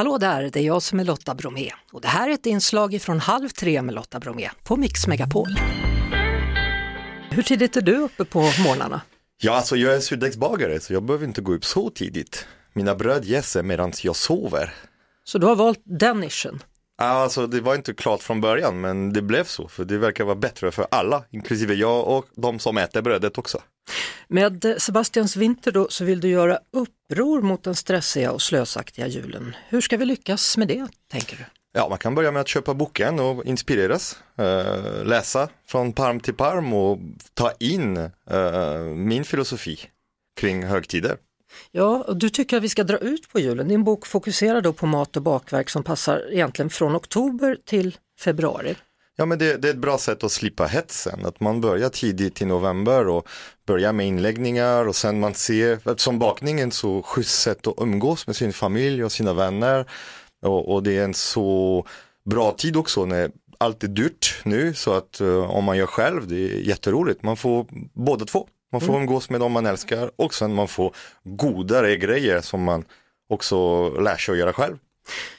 Hallå där, det är jag som är Lotta Bromé och det här är ett inslag från Halv tre med Lotta Bromé på Mix Megapol. Hur tidigt är du uppe på morgnarna? Ja, alltså jag är surdegsbagare så jag behöver inte gå upp så tidigt. Mina bröd jäser medan jag sover. Så du har valt den nischen? Alltså det var inte klart från början men det blev så för det verkar vara bättre för alla, inklusive jag och de som äter brödet också. Med Sebastians vinter då så vill du göra uppror mot den stressiga och slösaktiga julen. Hur ska vi lyckas med det, tänker du? Ja, man kan börja med att köpa boken och inspireras, uh, läsa från parm till parm och ta in uh, min filosofi kring högtider. Ja, och du tycker att vi ska dra ut på julen. Din bok fokuserar då på mat och bakverk som passar egentligen från oktober till februari. Ja men det, det, är ett bra sätt att slippa hetsen, att man börjar tidigt i november och börjar med inläggningar och sen man ser, eftersom bakningen så schysst sätt att umgås med sin familj och sina vänner och, och det är en så bra tid också när allt är dyrt nu så att uh, om man gör själv, det är jätteroligt, man får båda två. Man får mm. umgås med dem man älskar och sen man får godare grejer som man också lär sig att göra själv.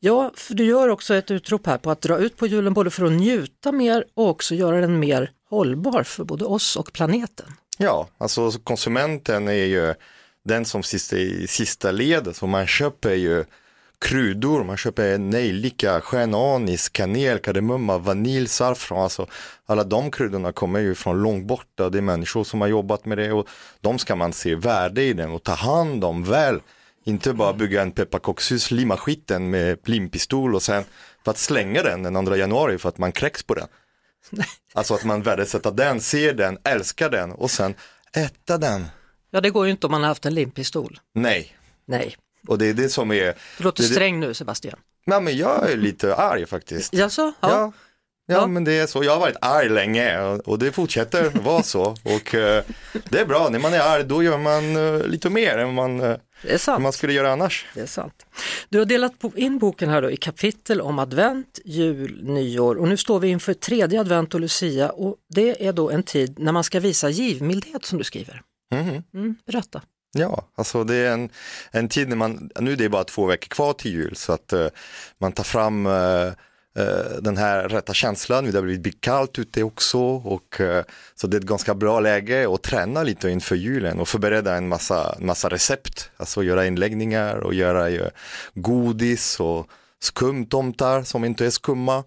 Ja, för du gör också ett utrop här på att dra ut på julen både för att njuta mer och också göra den mer hållbar för både oss och planeten. Ja, alltså konsumenten är ju den som sitter i sista ledet, så man köper ju kryddor, man köper nejlika, stjärnanis, kanel, kardemumma, vanilj, saffran, alltså alla de kryddorna kommer ju från långt borta, det är människor som har jobbat med det och de ska man se värde i den och ta hand om väl. Inte bara bygga en pepparkakshus, limma skiten med limpistol och sen för att slänga den den 2 januari för att man kräks på den. Alltså att man värdesätter den, ser den, älskar den och sen äta den. Ja det går ju inte om man har haft en limpistol. Nej. Nej. Och det är det som är... Du låter sträng nu Sebastian. Nej men jag är lite arg faktiskt. Jaså? Ja. ja. Ja, ja, men det är så. Jag har varit arg länge och det fortsätter vara så. Och uh, det är bra, när man är arg då gör man uh, lite mer än man, uh, man skulle göra annars. Det är sant. Du har delat in boken här då i kapitel om advent, jul, nyår och nu står vi inför tredje advent och Lucia och det är då en tid när man ska visa givmildhet som du skriver. Mm. Mm, berätta. Ja, alltså det är en, en tid när man, nu är det bara två veckor kvar till jul så att uh, man tar fram uh, den här rätta känslan, det har blivit kallt ute också och så det är ett ganska bra läge att träna lite inför julen och förbereda en massa, massa recept, alltså göra inläggningar och göra godis och skumtomtar som inte är skumma.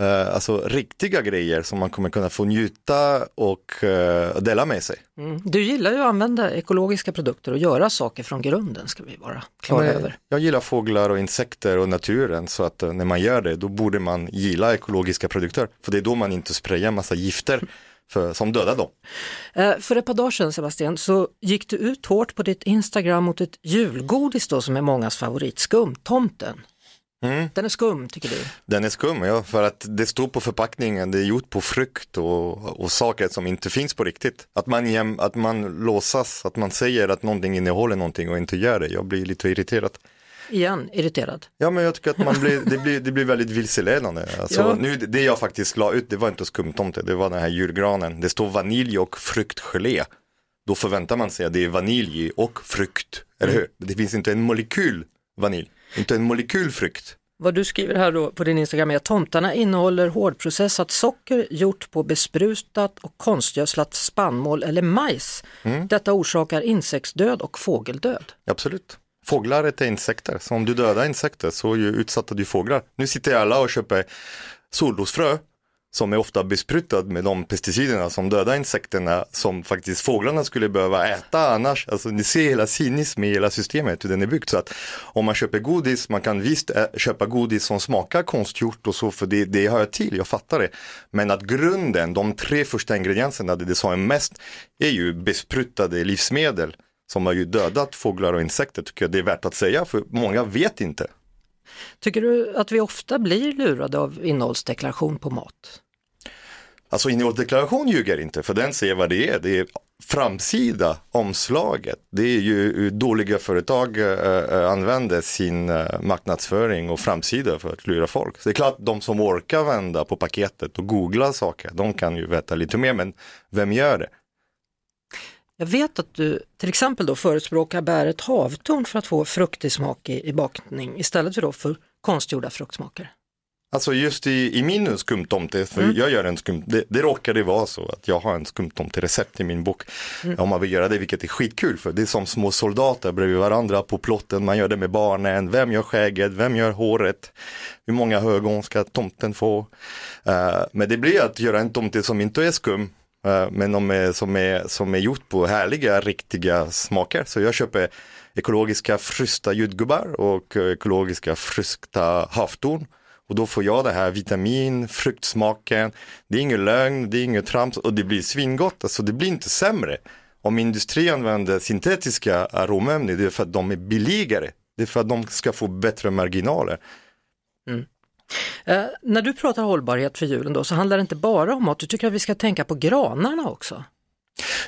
Uh, alltså riktiga grejer som man kommer kunna få njuta och uh, dela med sig. Mm. Du gillar ju att använda ekologiska produkter och göra saker från grunden ska vi vara klara över. Jag gillar fåglar och insekter och naturen så att uh, när man gör det då borde man gilla ekologiska produkter för det är då man inte sprayar massa gifter för, som dödar dem. För ett par dagar sedan Sebastian så gick du ut hårt på ditt Instagram mot ett julgodis då som är mångas favorit, skumtomten. Mm. Den är skum tycker du? Den är skum, ja, för att det står på förpackningen, det är gjort på frukt och, och saker som inte finns på riktigt. Att man, jäm, att man låtsas, att man säger att någonting innehåller någonting och inte gör det, jag blir lite irriterad. Igen, irriterad? Ja, men jag tycker att man blir, det, blir, det blir väldigt vilseledande. Alltså, ja. nu, det jag faktiskt la ut, det var inte skumtomte, det var den här julgranen. Det står vanilj och fruktgelé. Då förväntar man sig att det är vanilj och frukt, eller hur? Det finns inte en molekyl vanilj. Inte en molekylfrukt. Vad du skriver här då på din Instagram är att tomtarna innehåller hårdprocessat socker gjort på besprutat och konstgödslat spannmål eller majs. Mm. Detta orsakar insektsdöd och fågeldöd. Absolut. Fåglar äter insekter, så om du dödar insekter så utsatta du fåglar. Nu sitter alla och köper solrosfrö som är ofta besprutad med de pesticiderna som dödar insekterna som faktiskt fåglarna skulle behöva äta annars. Alltså ni ser hela cynism i hela systemet hur den är byggd. Så att om man köper godis, man kan visst eh, köpa godis som smakar konstgjort och så för det, det hör till, jag fattar det. Men att grunden, de tre första ingredienserna, det, det som är mest, är ju besprutade livsmedel som har ju dödat fåglar och insekter tycker jag det är värt att säga för många vet inte. Tycker du att vi ofta blir lurade av innehållsdeklaration på mat? Alltså innehållsdeklaration ljuger inte, för den säger vad det är. Det är framsida omslaget. Det är ju hur dåliga företag äh, använder sin äh, marknadsföring och framsida för att lura folk. Så det är klart de som orkar vända på paketet och googla saker, de kan ju veta lite mer, men vem gör det? Jag vet att du till exempel då förespråkar bäret havtorn för att få fruktig smak i, i bakning istället för då för konstgjorda fruktsmaker. Alltså just i, i min skumtomte, för Mm. jag gör en skum, det, det råkade vara så att jag har en skumtomte-recept i min bok. Mm. Om man vill göra det, vilket är skitkul för det är som små soldater bredvid varandra på plotten, man gör det med barnen, vem gör skägget, vem gör håret, hur många ögon ska tomten få? Eh, men det blir att göra en tomte som inte är skum, eh, men de är, som, är, som är gjort på härliga, riktiga smaker. Så jag köper ekologiska frysta jordgubbar och eh, ekologiska frysta havtorn. Och då får jag det här vitamin, fruktsmaken, det är ingen lögn, det är inget trams och det blir svingott, alltså det blir inte sämre. Om industrin använder syntetiska aromämnen, det är för att de är billigare. Det är för att de ska få bättre marginaler. Eh, när du pratar hållbarhet för julen då så handlar det inte bara om mat, du tycker att vi ska tänka på granarna också.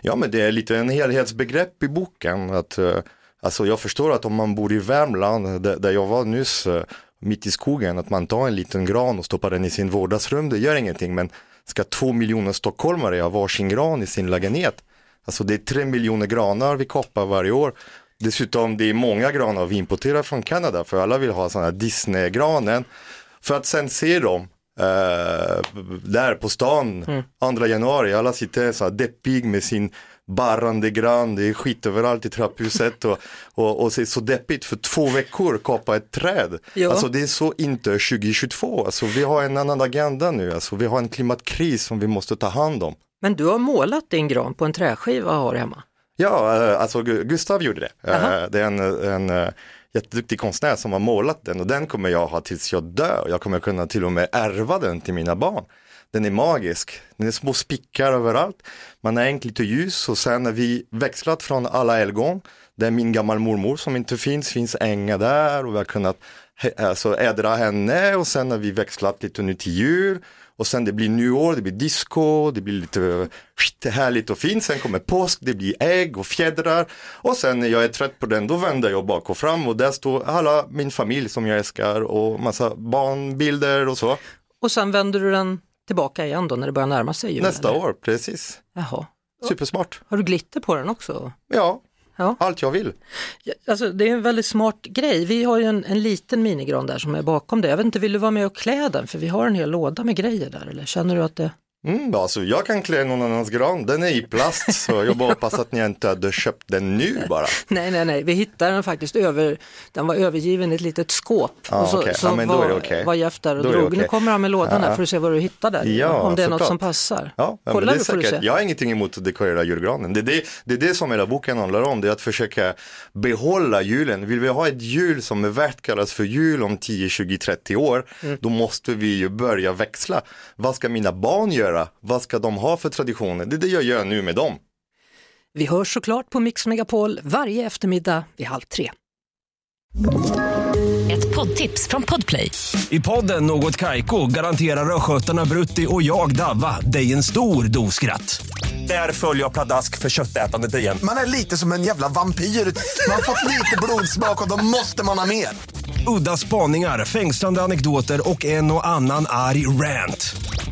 Ja, men det är lite en helhetsbegrepp i boken. Att, eh, alltså jag förstår att om man bor i Värmland, där, där jag var nyss, eh, mitt i skogen, att man tar en liten gran och stoppar den i sin vardagsrum, det gör ingenting. Men ska två miljoner stockholmare ha varsin gran i sin lägenhet? Alltså det är tre miljoner granar vi kapar varje år. Dessutom det är många granar vi importerar från Kanada, för alla vill ha sådana här Disney-granen. För att sen se dem eh, där på stan, 2 januari, alla sitter så här deppig med sin barrande gran, det är skit överallt i trapphuset och, och, och det är så deppigt för två veckor kapa ett träd. Ja. Alltså det är så inte 2022, alltså vi har en annan agenda nu, alltså vi har en klimatkris som vi måste ta hand om. Men du har målat din gran på en träskiva och har hemma. Ja, eh, alltså Gu- Gustav gjorde det. Jaha. Eh, Det är en, en eh, jätteduktig konstnär som har målat den och den kommer jag ha tills jag dör. Jag kommer kunna till och med ärva den till mina barn. Den är magisk, den är små spickar överallt. Man har hängt lite ljus och sen när vi växlat från alla helgon, det är min gammal mormor som inte finns, finns änga där och vi har kunnat alltså, ädra henne och sen har vi växlat lite nu till jul och sen det blir nyår, det blir disco, det blir lite skit, härligt och fint. Sen kommer påsk, det blir ägg och fjädrar. Och sen när jag är trött på den, då vänder jag bak och fram och där står alla min familj som jag älskar och massa barnbilder och så. Och sen vänder du den tillbaka igen då när det börjar närma sig jul? Nästa eller? år, precis. Jaha. Supersmart. Har du glitter på den också? Ja, Ja. allt jag vill. Ja, Alltså, det är en väldigt smart grej. Vi har ju en, en liten minigran där som är bakom det. Jag vet inte, vill du vara med och klä den? För vi har en hel låda med grejer där. Eller känner du att det... Mm, alltså jag kan klä någon annans gran, den är i plast så jag bara hoppas att ni inte hade köpt den nu bara. Nej, nej, nej. Vi hittade den faktiskt över... Den var övergiven i ett litet skåp. Ja, och så, okej. så Ja, men då var, okej. var Jeff där och Då drog. Nu okej. kommer han med lådan här Ja. för att se vad du hittar där. Ja, Om det är något såklart. som passar. Ja, ja, Kolla du får du se. Jag har ingenting emot att dekorera julgranen. Det är det, det är det som hela boken handlar om, det är att försöka behålla julen. Vill vi ha ett jul som är värt kallas för jul om 10, 20, 30 år, Mm. då måste vi ju börja växla. Vad ska mina barn göra? Vad ska de ha för traditioner? Det är det jag gör nu med dem. Vi hörs såklart på Mix Megapol varje eftermiddag vid halv tre. Ett poddtips från Podplay. I podden Något Kaiko garanterar östgötarna Brutti och jag, Davva, dig en stor dos skratt. Där följer jag pladask för köttätandet igen. Man är lite som en jävla vampyr. Man har fått lite blodsmak och då måste man ha mer. Udda spaningar, fängslande anekdoter och en och annan arg rant.